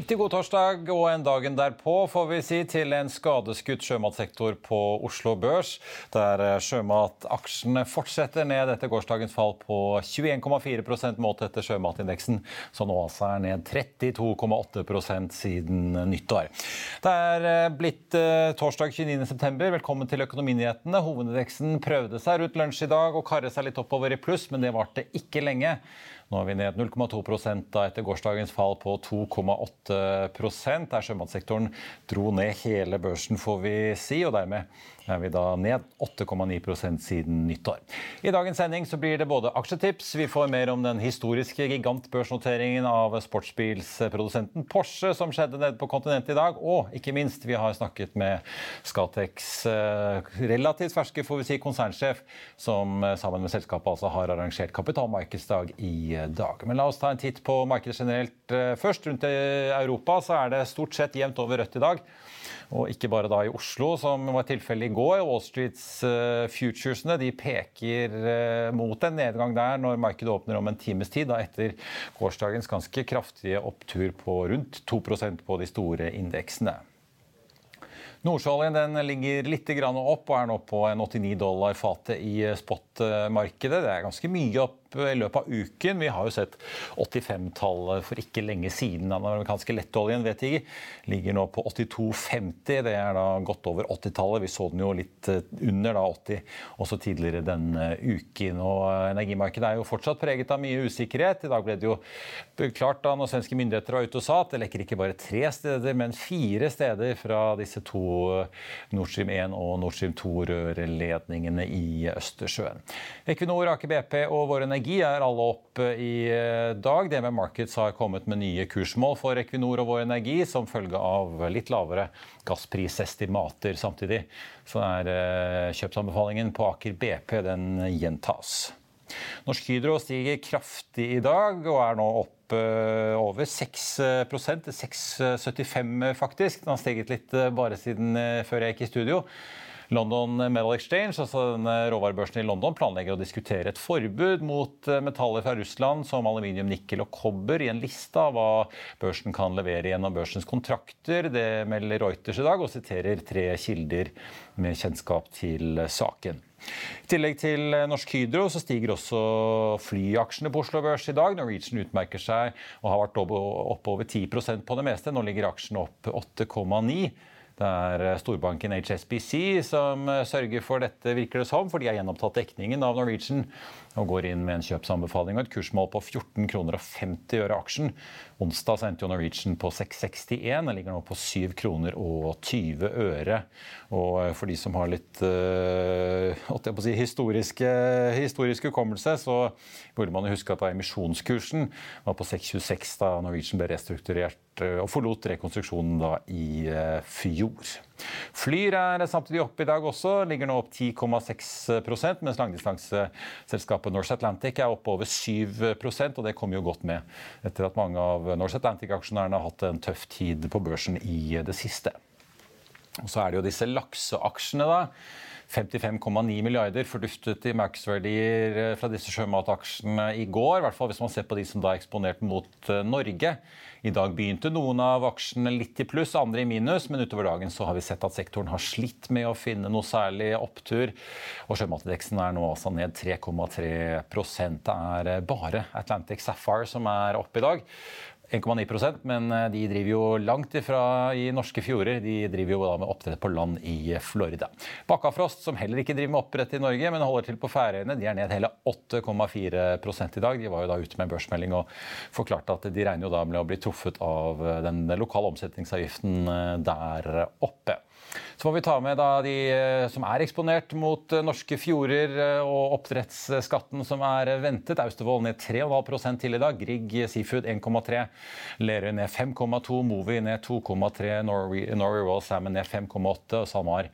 Riktig god torsdag og en dagen derpå får vi si til en skadeskutt sjømatsektor på Oslo Børs, der eh, sjømataksjene fortsetter ned etter gårsdagens fall på 21,4% målt etter sjømatindeksen, som nå altså er ned 32,8% siden nyttår. Det er eh, blitt eh, torsdag 29.9. Velkommen til Økonominyhetene. Hovedindeksen prøvde seg rundt lunsj i dag og karret seg litt oppover i pluss, men det varte ikke lenge. Nå er vi ned 0,2 da etter gårsdagens fall på 2,8% der sjømatsektoren dro ned hele børsen, får vi si. og dermed er vi da ned 8,9% siden nyttår. I dagens sending så blir det både aksjetips, vi får mer om den historiske gigantbørsnoteringen av sportsbilsprodusenten Porsche som skjedde nede på kontinentet i dag, og ikke minst, vi har snakket med Scatec eh, relativt ferske får vi si, konsernsjef, som eh, sammen med selskapet altså har arrangert kapitalmarkedsdag i dag. Men la oss ta en titt på markedet generelt eh, først. Rundt Europa så er det stort sett jevnt over rødt i dag. Og ikke bare da i Oslo, som var tilfellet i går. Wall Streets uh, futuresene de peker uh, mot en nedgang der når markedet åpner om en times tid, da etter gårsdagens ganske kraftige opptur på rundt 2% på de store indeksene. Nordsjøoljen ligger litt opp og er nå på en 89 dollar fatet i spot-markedet. Det er ganske mye opp i løpet av uken. Vi har jo sett 85-tallet for ikke lenge siden. Den amerikanske lettoljen jeg, ligger nå på 82,50. Det er da godt over 80-tallet. Vi så den jo litt eh, under da 80 også tidligere denne uken. Og energimarkedet er jo fortsatt preget av mye usikkerhet. I dag ble det jo klart da når svenske myndigheter var ute og sa at det lekker ikke bare tre steder, men fire steder fra disse to Nord Stream 1 og Nord Stream 2-rørledningene i Østersjøen. Equinor, Aker BP og Vår Energi er alle opp i eh, dag. DNB Markets har kommet med nye kursmål for Equinor og Vår Energi som følge av litt lavere gassprisestimater. Samtidig så er eh, kjøpsanbefalingen på Aker BP den gjentas. Norsk Hydro stiger kraftig i dag og er nå opp eh, over 6 til 6,75 faktisk. Den har steget litt bare siden før jeg gikk i studio. London Metal Exchange, altså denne råvarebørsen i London, planlegger å diskutere et forbud mot eh, metaller fra Russland som aluminium, nikkel og kobber i en liste av hva børsen kan levere gjennom børsens kontrakter. Det melder Reuters i dag og siterer tre kilder med kjennskap til saken. I tillegg til Norsk Hydro så stiger også flyaksjene på Oslo Børs i dag. Norwegian utmerker seg og har vært opp over 10% på det meste. Nå ligger aksjene opp 8,9 det er eh, storbanken HSBC som eh, sørger for dette, virker det som, for de har gjenopptatt dekningen av Norwegian og går inn med en kjøpsanbefaling og et kursmål på 14 kroner og 50 øre aksjen. Onsdag sendte Norwegian på 661, den ligger nå på 7 kroner og 20 øre. Og eh, for de som har litt uh, si, historisk hukommelse, så burde man huske at da emisjonskursen var på 626 da Norwegian ble restrukturert og forlot rekonstruksjonen da i fjor. Flyr er samtidig oppe i dag også, ligger nå opp 10,6% mens langdistanseselskapet Norse Atlantic er oppe over 7% og det kommer jo godt med etter at mange av Norse Atlantic-aksjonærene har hatt en tøff tid på børsen i det siste. Og så er det jo disse lakseaksjene, da. 55,9 milliarder forduftet i markedsverdier eh, fra disse sjømataksjene i går. I hvert fall hvis man ser på de som da er eksponert mot eh, Norge. I dag begynte noen av aksjene litt i pluss, andre i minus, men utover dagen så har vi sett at sektoren har slitt med å finne noe særlig opptur. Og sjømatindeksen er nå altså ned 3,3 Det er bare Atlantic Sapphire som er oppe i dag. 1,9% men eh, de driver jo langt ifra i norske fjorder. De driver jo da med oppdrett på land i Florida. Bakkafrost, som heller ikke driver med oppdrett i Norge, men holder til på Færøyene, de er ned hele 8,4 i dag. De var jo da ute med en børsmelding og forklarte at de regner jo da med å bli truffet av den lokale omsetningsavgiften eh, der oppe. Så får vi ta med de eh, som er eksponert mot eh, norske fjorder eh, og oppdrettsskatten som er ventet. Austevoll ned 3,5% til i dag. Grieg Seafood 1,3. Lerøy ned 5,2. Movi ned 2,3. Norway, Royal Salmon ned 5,8. og SalMar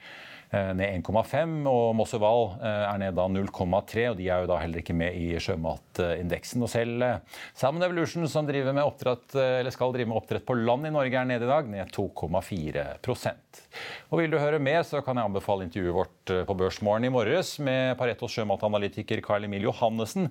ned 1,5, og Mosseval eh, er ned da 0,3. og De er jo da heller ikke med i sjømatindeksen. Og selv eh, Salmon Evolution, som driver med oppdrett, eller skal drive med oppdrett på land i Norge, er nede i dag, ned 2,4% Og Vil du høre mer, så kan jeg anbefale intervjuet vårt på Børsmorgen i morges med Paretos sjømatanalytiker Carl Emil Johannessen.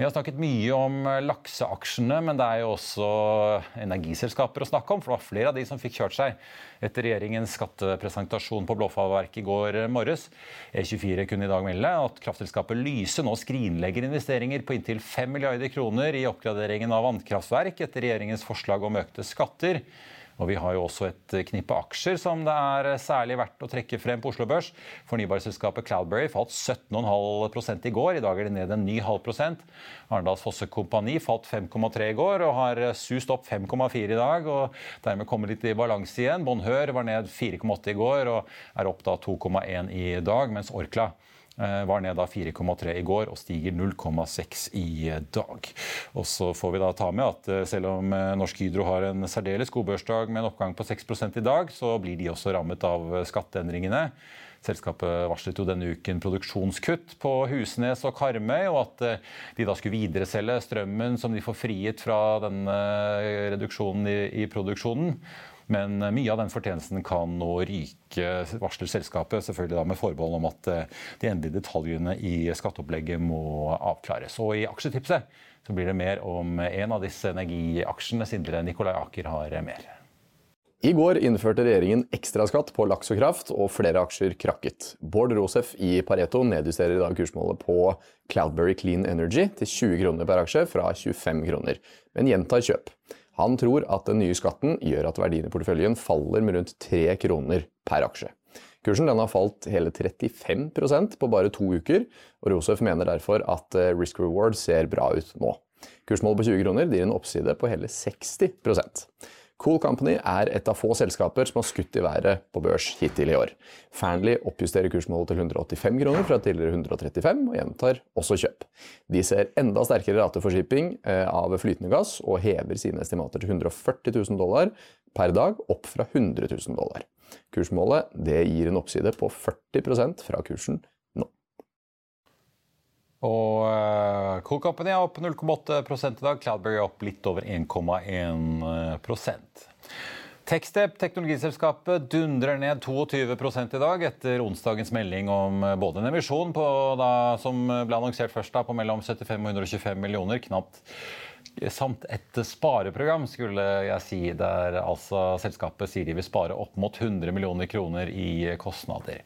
Vi har snakket mye om eh, lakseaksjene, men det er jo også energiselskaper å snakke om. For det var flere av de som fikk kjørt seg etter regjeringens skattepresentasjon på Blåfallverket i går morges. E24 kunne i dag melde at kraftselskapet Lyse nå skrinlegger investeringer på inntil 5 milliarder kroner i oppgraderingen av vannkraftverk etter regjeringens forslag om økte skatter. Og vi har jo også et knippe aksjer som det er særlig verdt å trekke frem på Oslo Børs. Fornybarselskapet Cloudberry falt 17,5 i går. I dag er det ned en ny halv prosent. Arendals Fosse Kompani falt 5,3 i går og har sust opp 5,4 i dag. og Dermed kommer litt i balanse igjen. Bonheur var ned 4,8 i går og er opp da 2,1 i dag. mens Orkla var ned da 4,3 i går og stiger 0,6 i dag. Og så får vi da ta med at eh, selv om eh, Norsk Hydro har en særdeles god børsdag med en oppgang på 6 i dag, så blir de også rammet av skatteendringene. Selskapet varslet jo denne uken produksjonskutt på Husnes og Karmøy, og at de da skulle videreselge strømmen som de får frigitt fra denne reduksjonen i produksjonen. Men eh, mye av den fortjenesten kan nå ryke, varsler selskapet. Selvfølgelig da med forbehold om at eh, de endelige detaljene i skatteopplegget må avklares. Og i aksjetipset så blir det mer om en av disse energiaksjene. Sindre Nikolai Aker har mer. I går innførte regjeringen ekstraskatt på laks og kraft, og flere aksjer krakket. Bård Rosef i Pareto nedjusterer i dag kursmålet på Cloudberry Clean Energy til 20 kroner per aksje fra 25 kroner, men gjentar kjøp. Han tror at den nye skatten gjør at verdien i porteføljen faller med rundt 3 kroner per aksje. Kursen har falt hele 35% på bare to uker, og Rosef mener derfor at eh, risk reward ser bra ut nå. Kursmålet på 20 kroner gir en oppside på hele 60 Cool Company er et av få selskaper som har skutt i været på børs hittil i år. Fearnley oppjusterer kursmålet til 185 kroner fra tidligere 135, og gjentar også kjøp. De ser enda sterkere rate for shipping eh, av flytende gass, og hever sine estimater til 140 000 dollar per dag, opp fra 100 000 dollar. Kursmålet gir en oppside på 40% fra kursen og uh, Cool Company er opp 0,8 i dag. Cloudberry er opp litt over 1,1% Techstep, teknologiselskapet, dundrer ned 22 i dag etter onsdagens melding om eh, både en emisjon på, da, som ble annonsert først da, på mellom 75 og 125 millioner, knapt samt et spareprogram, skulle jeg si, der altså selskapet sier de vil spare opp mot 100 millioner kroner i kostnader.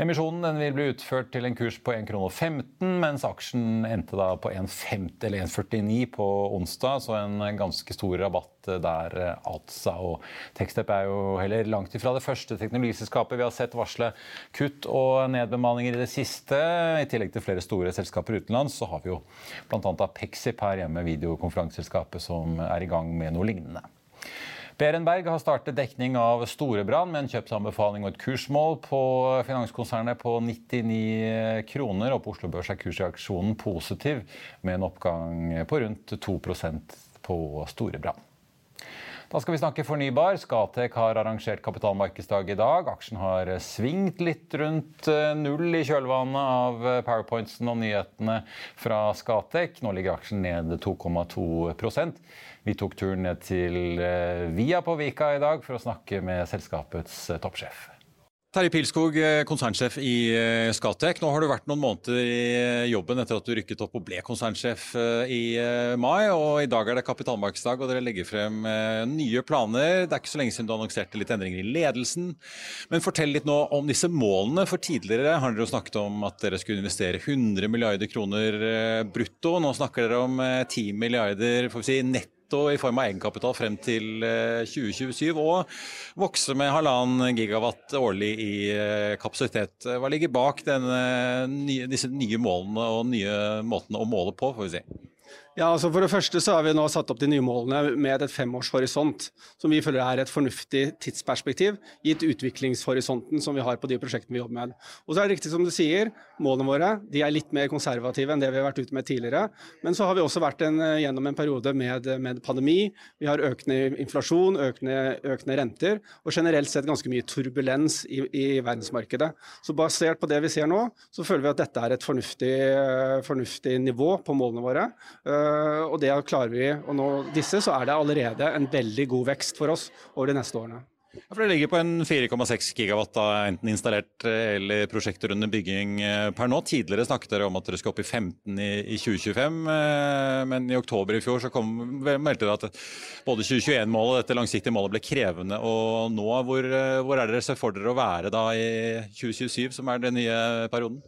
Emisjonen vil bli utført til en kurs på 1,15 kr, mens aksjen endte da på 1,49 på onsdag, så en ganske stor rabatt der, altså. Og Tekstep er jo heller langt ifra det første teknologiselskapet vi har sett varsle kutt og nedbemanninger i det siste. I tillegg til flere store selskaper utenlands, så har vi jo bl.a. Pexip her hjemme, videokonferanseselskapet, som er i gang med noe lignende. Berenberg har startet dekning av Storebrand med en kjøpsanbefaling og et kursmål på finanskonsernet på 99 kroner. Og på Oslo Børs er kursreaksjonen positiv, med en oppgang på rundt 2% på Storebrand. Da skal vi snakke fornybar. Skatek har arrangert kapitalmarkedsdag i dag. Aksjen har svingt litt rundt eh, null i kjølvannet av eh, powerpointsen og nyhetene fra Skatek. Nå ligger aksjen ned 2,2% Vi tok turen ned til eh, Via på Vika i dag for å snakke med selskapets toppsjef. Terje Pilskog, eh, konsernsjef i Skatec. Skatek. Nå har du vært noen måneder i eh, jobben etter at du rykket opp og ble konsernsjef i mai. og I dag er det kapitalmarkedsdag, og dere legger frem nye planer. Det er ikke så lenge siden du annonserte litt endringer i ledelsen. Men fortell litt nå om disse målene. For tidligere har dere jo snakket om at dere skulle investere 100 milliarder kroner brutto. Nå snakker dere om 10 milliarder får vi si, netto netto i form av egenkapital frem til 2027, eh, og vokse med halvannen gigawatt årlig i eh, kapasitet. Hva ligger bak denne, disse nye målene og nye måtene å måle på, får vi si? Ja, altså For det første så har vi nå satt opp de nye målene med et femårshorisont, som vi føler er et fornuftig tidsperspektiv, gitt utviklingshorisonten som vi har på de prosjektene vi jobber med. Og så er det riktig som du sier, målene våre de er litt mer konservative enn det vi har vært ute med tidligere. Men så har vi også vært en, gjennom en periode med, med, pandemi. Vi har økende inflasjon, økende, økende, renter og generelt sett ganske mye turbulens i, i, verdensmarkedet. Så basert på det vi ser nå, så føler vi at dette er et fornuftig, fornuftig nivå på målene våre. Uh, Eh, og det klarer vi å nå disse, så er det allerede en veldig god vekst for oss over de neste årene. Ja, for Det ligger på en 4,6 gigawatt, da, enten installert eh, eller prosjekter under bygging eh, per nå. Tidligere snakket dere om at dere skal opp i 15 i, i 2025, men i oktober i fjor så kom, meldte dere at både 2021-målet og dette langsiktige målet ble krevende å nå. Hvor, hvor er dere ser for dere å være da i 2027, som er den nye perioden?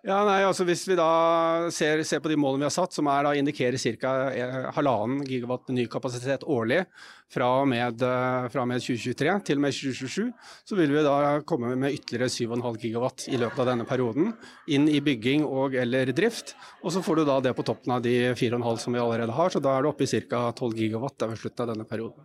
Ja, nei, altså Hvis vi da ser, ser, på de målene vi har satt, som er da indikerer ca. halvannen gigawatt ny kapasitet årlig fra og, med, eh, fra og med 2023 til og med 2027, så vil vi da komme med ytterligere 7,5 gigawatt i løpet av denne perioden inn i bygging og eller drift. Og så får du da det på toppen av de 4,5 som vi allerede har, så da er du oppe i ca. 12 gigawatt ved slutten av denne perioden.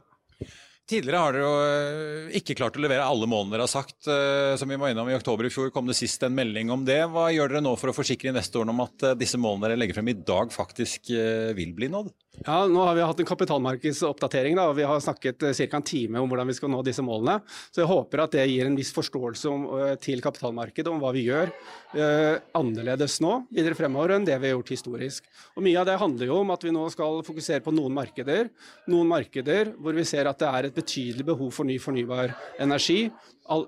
Tidligere har dere jo eh, ikke klart å levere alle målene dere har sagt. Eh, som vi var innom I oktober i fjor kom det sist en melding om det. Hva gjør dere nå for å forsikre investorene om at eh, disse målene dere legger frem i dag, faktisk vil bli nådd? Ja, Nå har vi hatt en kapitalmarkedsoppdatering da, og vi har snakket ca. en time om hvordan vi skal nå disse målene. Så jeg håper at det gir en viss forståelse om, til kapitalmarkedet om hva vi gjør eh, annerledes nå videre fremover enn det vi har gjort historisk. Og Mye av det handler jo om at vi nå skal fokusere på noen markeder. Noen markeder hvor vi ser at det er et et betydelig behov for ny fornybar energi.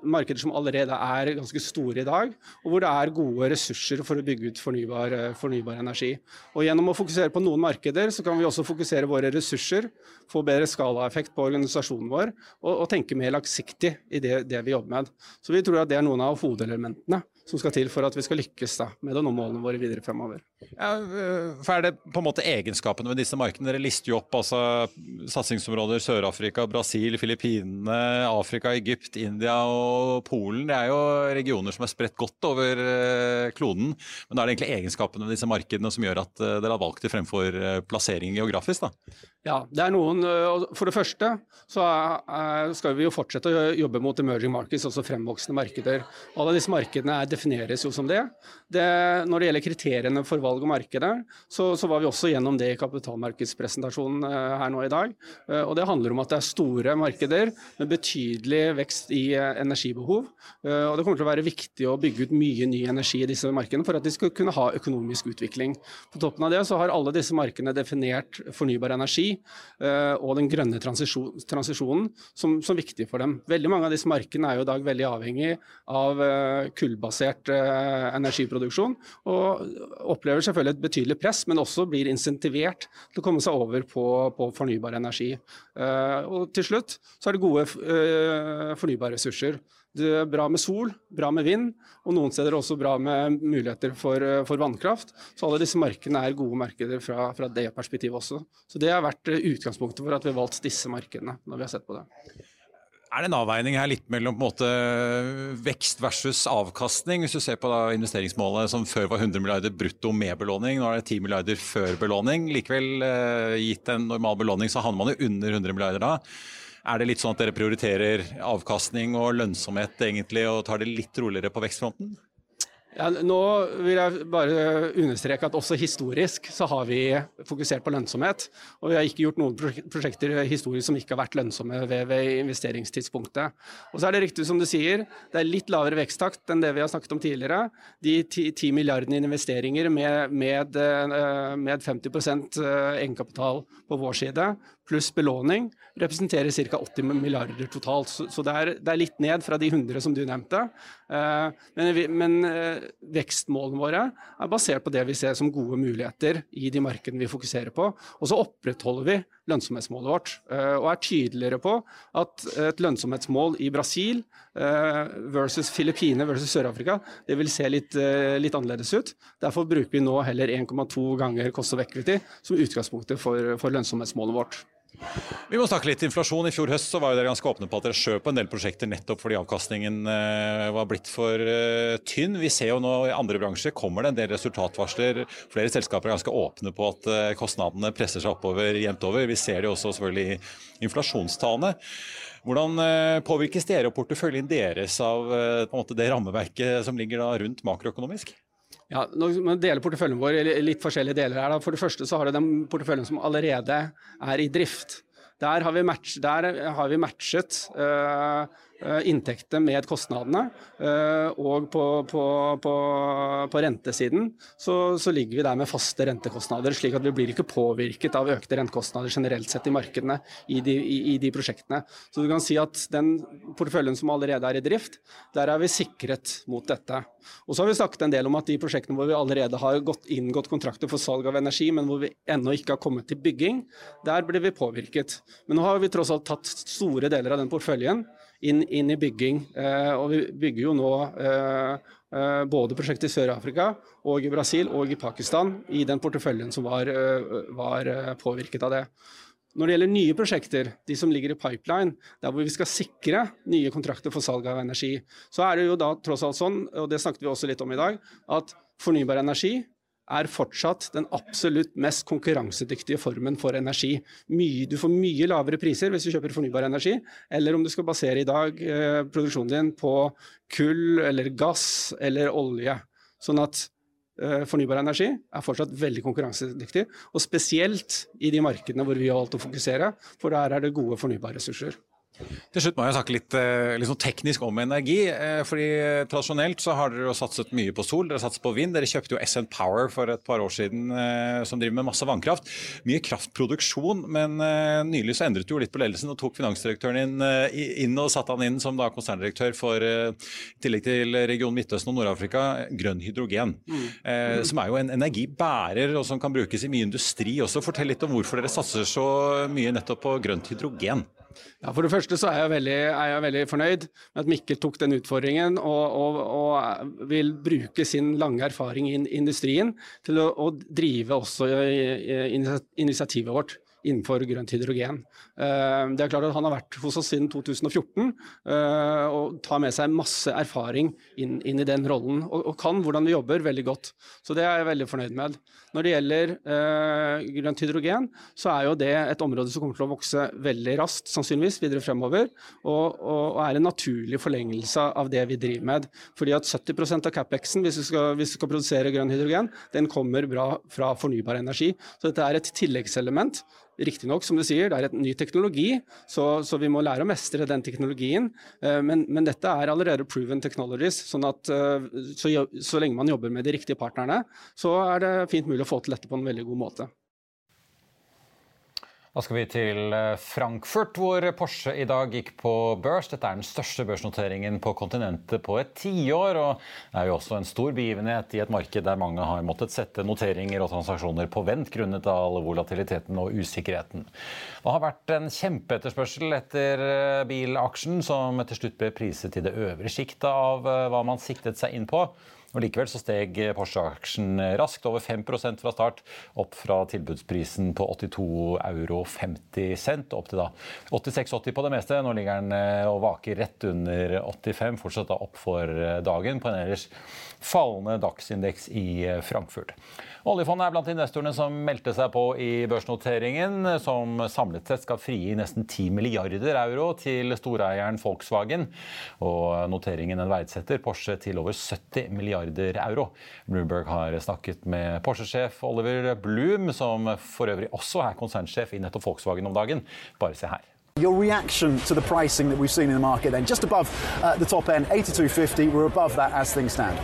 markeder som allerede er ganske store i dag, og hvor det er gode ressurser for å bygge ut fornybar, eh, fornybar energi. Og Gjennom å fokusere på noen markeder, så kan vi også fokusere våre ressurser, få bedre skalaeffekt på organisasjonen vår, og, og tenke mer langsiktig i det, det vi jobber med. Så vi tror at det er noen av hovedelementene som skal til for at vi skal lykkes da, med å nå målene våre videre fremover. Ja, for Er det på en måte egenskapene ved disse markedene? Dere lister jo opp altså, satsingsområder Sør-Afrika, Brasil, Filippinene, Afrika, Egypt, India og Polen. Det er jo regioner som er spredt godt over eh, kloden. Men da er det egentlig egenskapene ved disse markedene som gjør at eh, dere har valgt det fremfor plasseringen plassering geografisk? da? Ja, det er noen, For det første så skal vi jo fortsette å jobbe mot emerging markets, altså fremvoksende markeder. Alle disse markedene defineres jo som det. det når det gjelder kriteriene for valg av markedet, så, så, var vi også gjennom det i kapitalmarkedspresentasjonen her nå i dag. Og Det handler om at det er store markeder med betydelig vekst i energibehov. Og Det kommer til å være viktig å bygge ut mye ny energi i disse markedene for at de skal kunne ha økonomisk utvikling. På toppen av det så har alle disse markedene definert fornybar energi Eh, og den grønne transisjonen som, som, viktig for dem. Veldig mange av disse markedene er jo i dag veldig avhengig av eh, kullbasert eh, energiproduksjon, og opplever selvfølgelig et betydelig press, men også blir insentivert til å komme seg over på, på fornybar energi. Og til slutt så er det gode fornybare ressurser. Bra med sol, bra med vind, og noen steder også bra med muligheter for, for vannkraft. Så alle disse markedene er gode markeder fra, fra, det perspektivet også. Så det har vært utgangspunktet for at vi har valgt disse markedene når vi har sett på det. Er det en avveining her litt mellom på en måte, vekst versus avkastning? Hvis du ser på da, investeringsmålet som før var 100 milliarder brutto med belåning, nå er det 10 milliarder før belåning. Likevel, eh, gitt en normal belåning, så handler man jo under 100 milliarder da. Er det litt sånn at dere prioriterer avkastning og lønnsomhet egentlig, og tar det litt roligere på vekstfronten? Ja, nå vil jeg bare understreke at også historisk så har vi fokusert på lønnsomhet. Og vi har ikke gjort noen prosjekter historisk som ikke har vært lønnsomme ved, ved investeringstidspunktet. Og så er det riktig som du sier, det er litt lavere veksttakt enn det vi har snakket om tidligere. De 10 milliardene investeringer med, med, eh, med 50 eh, egenkapital på vår side, pluss belåning, representerer ca. 80 milliarder totalt. Så, så det, er, det, er, litt ned fra de 100 som du nevnte. Uh, men, men uh, vekstmålene våre er basert på det vi ser som gode muligheter i de markedene vi fokuserer på. Og så opprettholder vi lønnsomhetsmålet vårt, uh, og er tydeligere på at et lønnsomhetsmål i Brasil versus Filippinene versus Sør-Afrika, det vil se litt, litt, annerledes ut. Derfor bruker vi nå heller 1,2 ganger kost og equity som utgangspunktet for, for lønnsomhetsmålet vårt. Vi må snakke litt inflasjon. I fjor høst så var dere ganske åpne på at dere skjøv på en del prosjekter nettopp fordi avkastningen eh, var blitt for uh, tynn. Vi ser jo nå i andre bransjer kommer det en del resultatvarsler. Flere selskaper er ganske åpne på at uh, kostnadene presser seg oppover jevnt over. Vi ser det jo også selvfølgelig i inflasjonstallene. Hvordan påvirkes dere og porteføljen deres av måte, det rammeverket som ligger rundt makroøkonomisk? Ja, nå deler porteføljen vår i litt forskjellige deler her. Da. For det første så har du den porteføljen som allerede er i drift. Der har vi, match, der har vi matchet uh, Eh, inntektene med kostnadene. Eh, og på, på, på, på rentesiden så, så, ligger vi der med faste rentekostnader, slik at vi blir ikke påvirket av økte rentekostnader generelt sett i markedene i de, i, i de prosjektene. Så du kan si at den porteføljen som allerede er i drift, der er vi sikret mot dette. Og så har vi snakket en del om at de prosjektene hvor vi allerede har gått, inngått kontrakter for salg av energi, men hvor vi ennå ikke har kommet til bygging, der blir vi påvirket. Men nå har vi tross alt tatt store deler av den porteføljen inn, inn i bygging. Eh, og vi bygger jo nå eh, eh, både prosjekter i Sør-Afrika og i Brasil og i Pakistan i den porteføljen som var, var påvirket av det. Når det gjelder nye prosjekter, de som ligger i pipeline, der hvor vi skal sikre nye kontrakter for salg av energi, så er det jo da tross alt sånn, og det snakket vi også litt om i dag, at fornybar energi er fortsatt den absolutt mest konkurransedyktige formen for energi. Mye, du får mye lavere priser hvis du kjøper fornybar energi, eller om du skal basere i dag eh, produksjonen din på kull eller gass eller olje. Sånn at eh, fornybar energi er fortsatt veldig konkurransedyktig, og spesielt i de markedene hvor vi har valgt å fokusere, for der er det gode fornybare ressurser. Til slutt må jeg snakke litt, eh, litt sånn teknisk om energi. Eh, fordi Tradisjonelt så har dere satset mye på sol, dere satset på vind. Dere kjøpte jo SN Power for et par år siden eh, som driver med masse vannkraft. Mye kraftproduksjon, men nylig så endret du jo litt på ledelsen og tok finansdirektøren inn, inn og satte han inn som da konserndirektør for, i tillegg til region Midtøsten og Nord-Afrika, grønn hydrogen. Mm. Eh, som er jo en energibærer og som kan brukes i mye industri også. Fortell litt om hvorfor dere satser så mye nettopp på grønt hydrogen. Ja, For det første så er jeg veldig, er jeg veldig fornøyd med at Mikkel tok den utfordringen og, og, og vil bruke sin lange erfaring i industrien til å, å drive også initiativet vårt innenfor grønt hydrogen. Eh, det er klart at Han har vært hos oss siden 2014 eh, og tar med seg masse erfaring inn, inn i den rollen. Og, og, kan hvordan vi jobber veldig godt. Så det er jeg veldig fornøyd med. Når det gjelder eh, grønt hydrogen, så er jo det et område som kommer til å vokse veldig raskt, sannsynligvis videre fremover. Og, og, og er en naturlig forlengelse av det vi driver med. Fordi at 70 av CapEx-en, hvis, hvis, vi skal produsere grønn hydrogen, den kommer bra fra fornybar energi. Så dette er et tilleggselement Riktignok, som du sier, det er en ny teknologi, så, så, vi må lære å mestre den teknologien. Eh, men, men, dette er allerede proven technologies, sånn at eh, så, så, lenge man jobber med de riktige partnerne, så er det fint mulig å få til dette på en veldig god måte. Da skal vi til eh, Frankfurt, hvor Porsche i dag gikk på børs. Dette er den største børsnoteringen på kontinentet på et tiår. Og det er jo også en stor begivenhet i et marked der mange har måttet sette noteringer og transaksjoner på vent grunnet all volatiliteten og usikkerheten. Det har vært en kjempeetterspørsel etter eh, bilaksjen, som til slutt ble priset i det øvre sjiktet av eh, hva man siktet seg inn på. Og Likevel så steg Porsche-aksjen raskt, over 5% fra start, opp fra tilbudsprisen på 82,50 euro opp til da 86,80 på det meste. Nå ligger den eh, og vaker rett under 85, fortsatt da opp for eh, dagen på en ellers fallende dagsindeks i eh, Frankfurt. Oljefondet er blant investorene som meldte seg på i børsnoteringen, som samlet sett skal frigi nesten 10 milliarder euro til storeieren Volkswagen. Og noteringen den verdsetter Porsche til over 70 milliarder euro. Bloomberg har snakket med Porsche-sjef Oliver Bloom, som for øvrig også er konsernsjef i nettopp Volkswagen om dagen. Bare se her. Your reaction to the pricing that we've seen in the market then, just above uh, the top end, 82.50, we're above that as things stand.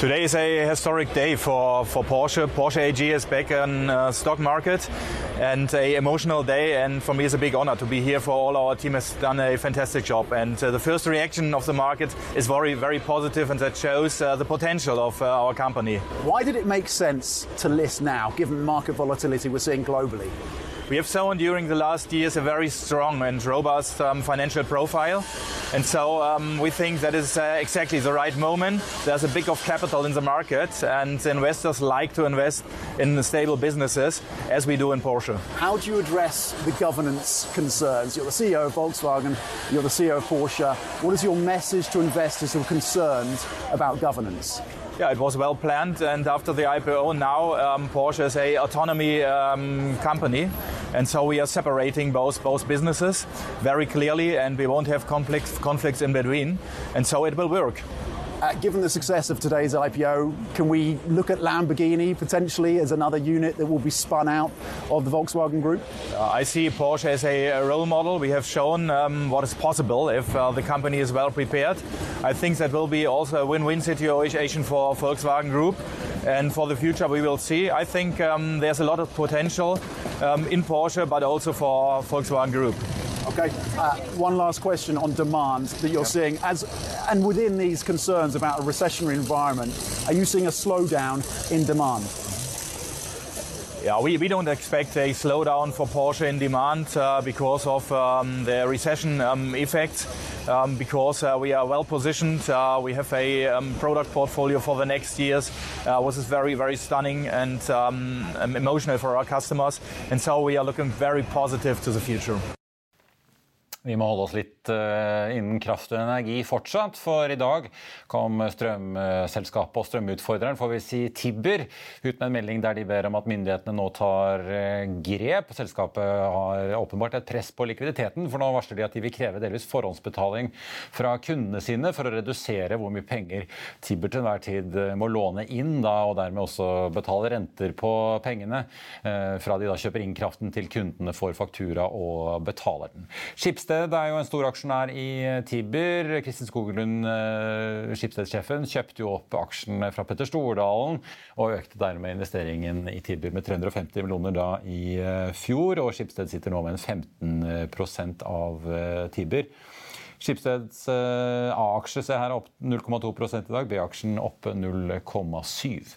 Today is a historic day for, for Porsche. Porsche AG is back on uh, stock market and a emotional day and for me it's a big honor to be here for all our team has done a fantastic job and uh, the first reaction of the market is very very positive and that shows uh, the potential of uh, our company. Why did it make sense to list now given market volatility we're seeing globally? We have shown during the last years a very strong and robust um, financial profile. And so um, we think that is uh, exactly the right moment. There's a big of capital in the market, and investors like to invest in stable businesses, as we do in Porsche. How do you address the governance concerns? You're the CEO of Volkswagen, you're the CEO of Porsche. What is your message to investors who are concerned about governance? Yeah, it was well planned, and after the IPO, now um, Porsche is a autonomy um, company, and so we are separating both both businesses very clearly, and we won't have conflicts conflicts in between, and so it will work. Uh, given the success of today's IPO, can we look at Lamborghini potentially as another unit that will be spun out of the Volkswagen Group? Uh, I see Porsche as a, role model. We have shown um, what is possible if uh, the company is well prepared. I think that will be also a win-win situation for Volkswagen Group. And for the future, we will see. I think um, there's a lot of potential um, in Porsche, but also for Volkswagen Group. Okay. Uh, one last question on demand that you're seeing, as and within these concerns about a recessionary environment, are you seeing a slowdown in demand? Yeah, we, we don't expect a slowdown for Porsche in demand uh, because of um, the recession um, effect. Um, because uh, we are well positioned. Uh, we have a um, product portfolio for the next years, uh, which is very, very stunning and um, emotional for our customers. And so we are looking very positive to the future. Vi må holde oss litt uh, innen kraft og energi fortsatt, for i dag kom strømselskapet og strømutfordreren, får vi si Tibber, ut med en melding der de ber om at myndighetene nå tar uh, grep. Selskapet har åpenbart et press på likviditeten, for nå varsler de at de vil kreve delvis forhåndsbetaling fra kundene sine for å redusere hvor mye penger Tibber til enhver tid uh, må låne inn, da, og dermed også betale renter på pengene, fra de da kjøper inn kraften til kundene får faktura og betaler den. Skipsted Skipsted er jo en stor aksjonær i Tiber. Tibber. Kristin Skogelund, skipsstedsjefen, Skipsted-sjefen, kjøpte jo opp aksjene fra Petter Stordalen og økte dermed investeringen i Tibber med 350 millioner da i eh, fjor. Og Skipsted sitter nå med en 15% av Tibber. Skipsteds eh, A-aksje ser her opp 0,2 i dag, B-aksjen opp 0,7.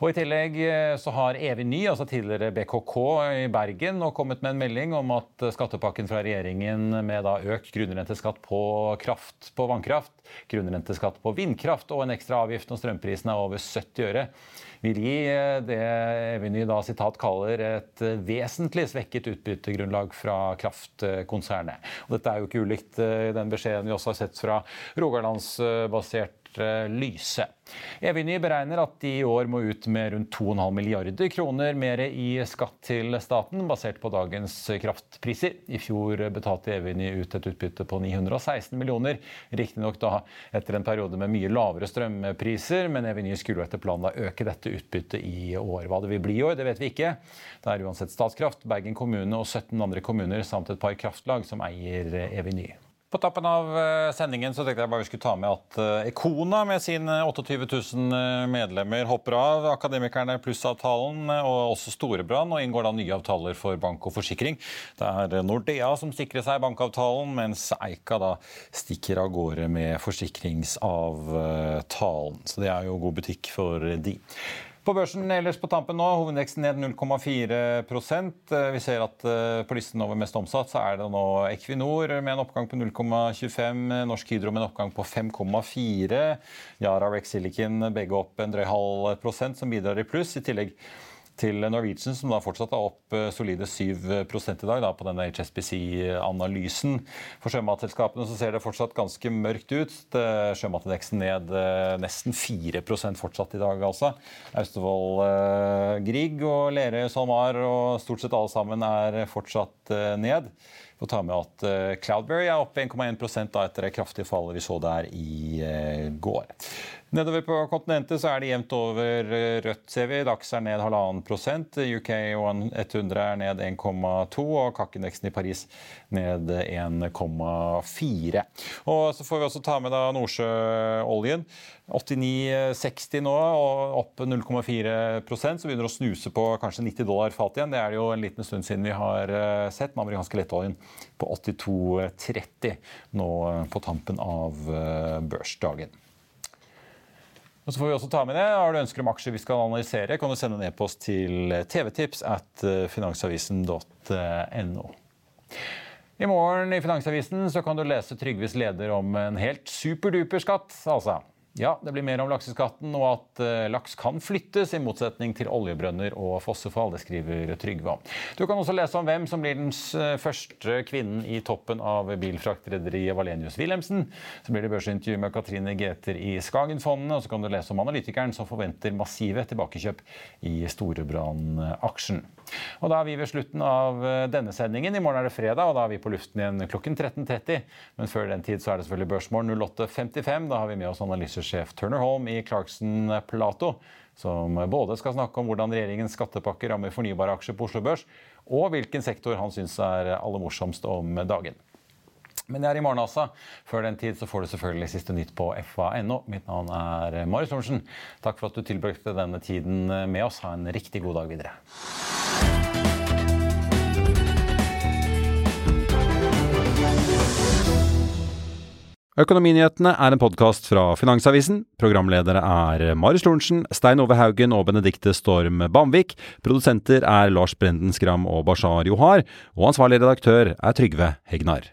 Og I tillegg eh, så har Evig Ny, altså tidligere BKK i Bergen, nå kommet med en melding om at skattepakken fra regjeringen med da økt grunnrenteskatt på kraft på vannkraft, grunnrenteskatt på vindkraft og en ekstra avgift når strømprisen er over 70 øre vil gi eh, det Eveny da sitat kaller et eh, vesentlig svekket utbyttegrunnlag fra kraftkonsernet. Og dette er jo ikke ulikt eh, den beskjeden vi også har sett fra rogalandsbasert Lyse. Eviny beregner at de i år må ut med rundt 2,5 milliarder kroner mer i skatt til staten, basert på dagens kraftpriser. I fjor betalte Eviny ut et utbytte på 916 millioner, riktignok da etter en periode med mye lavere strømpriser, men Eviny skulle etter planen øke dette utbyttet i år. Hva det vil bli i år, det vet vi ikke. Det er uansett Statskraft, Bergen kommune og 17 andre kommuner samt et par kraftlag som eier Eviny. På tappen av eh, sendingen så tenkte jeg bare vi skulle ta med at eh, Ekona med sine 28 000 eh, medlemmer hopper av Akademikerne pluss-avtalen og også Storebrand, og inngår da nye avtaler for bank og forsikring. Det er Nordea som sikrer seg bankavtalen, mens Eika da stikker av gårde med forsikringsavtalen. Så det er jo god butikk for de. På børsen ellers på tampen nå, hovedindeksen ned 0,4 eh, Vi ser at eh, på listen over mest omsatt så er det nå Equinor med en oppgang på 0,25, Norsk Hydro med en oppgang på 5,4, Yara Rex Silicon begge opp en drøy halv prosent, som bidrar i pluss. I tillegg til Norwegian, som da fortsatt er opp eh, solide 7 i dag da, på denne HSBC-analysen. For sjømatselskapene så ser det fortsatt ganske mørkt ut. Sjømatindeksen ned eh, nesten 4% fortsatt i dag, altså. Austevoll eh, Grieg og Lerøy SalMar og stort sett alle sammen er fortsatt ned. Får ta med at Cloudberry er opp 1,1% etter det kraftige fallet vi så der i går. Nedover på kontinentet så er det jevnt over eh, rødt, ser vi. Dax er ned halvannen prosent. UK 100 er ned 1,2 og kakkindeksen i Paris ned 1,4. Og så får vi også ta med da Nordsjøoljen. 89,60 nå og opp 0,4% så begynner å snuse på kanskje 90 dollar fatet igjen. Det er det jo en liten stund siden vi har eh, sett. Den amerikanske lettoljen på 82,30 nå på tampen av eh, børsdagen. Og så får vi også ta med det. Har du ønsker om aksjer vi skal analysere, kan du sende en e-post til tvtips at finansavisen.no. I morgen i Finansavisen så kan du lese Trygves leder om en helt superduper skatt, altså. Ja, det blir mer om lakseskatten og at uh, laks kan flyttes, i motsetning til oljebrønner og fossefall. Det skriver Trygve om. Du kan også lese om hvem som blir den uh, første kvinnen i toppen av bilfraktrederiet Valenius Wilhelmsen. Så blir det børsintervju med Katrine Geter i Skagenfondene, og så kan du lese om analytikeren som forventer massive tilbakekjøp i Storebrand-aksjen. Og Da er vi ved slutten av eh, denne sendingen. I morgen er det fredag, og da er vi på luften igjen klokken 13.30. Men før den tid så er det selvfølgelig Børsmorgen 08.55. Da har vi med oss analysesjef Turner Holm i Clarkson Plato, som både skal snakke om hvordan regjeringens skattepakke rammer fornybare aksjer på Oslo Børs, og hvilken sektor han syns er aller morsomst om dagen. Men det er i morgen altså. Før den tid så får du selvfølgelig siste nytt på fa.no. Mitt navn er Marius Thorensen. Takk for at du tilbrakte denne tiden med oss. Ha en riktig god dag videre. Økonominyhetene er en podkast fra Finansavisen. Programledere er Marius Lorentzen, Stein Ove Haugen og Benedikte Storm Bamvik. Produsenter er Lars Brenden Skram og Bashar Johar. Og ansvarlig redaktør er Trygve Hegnar.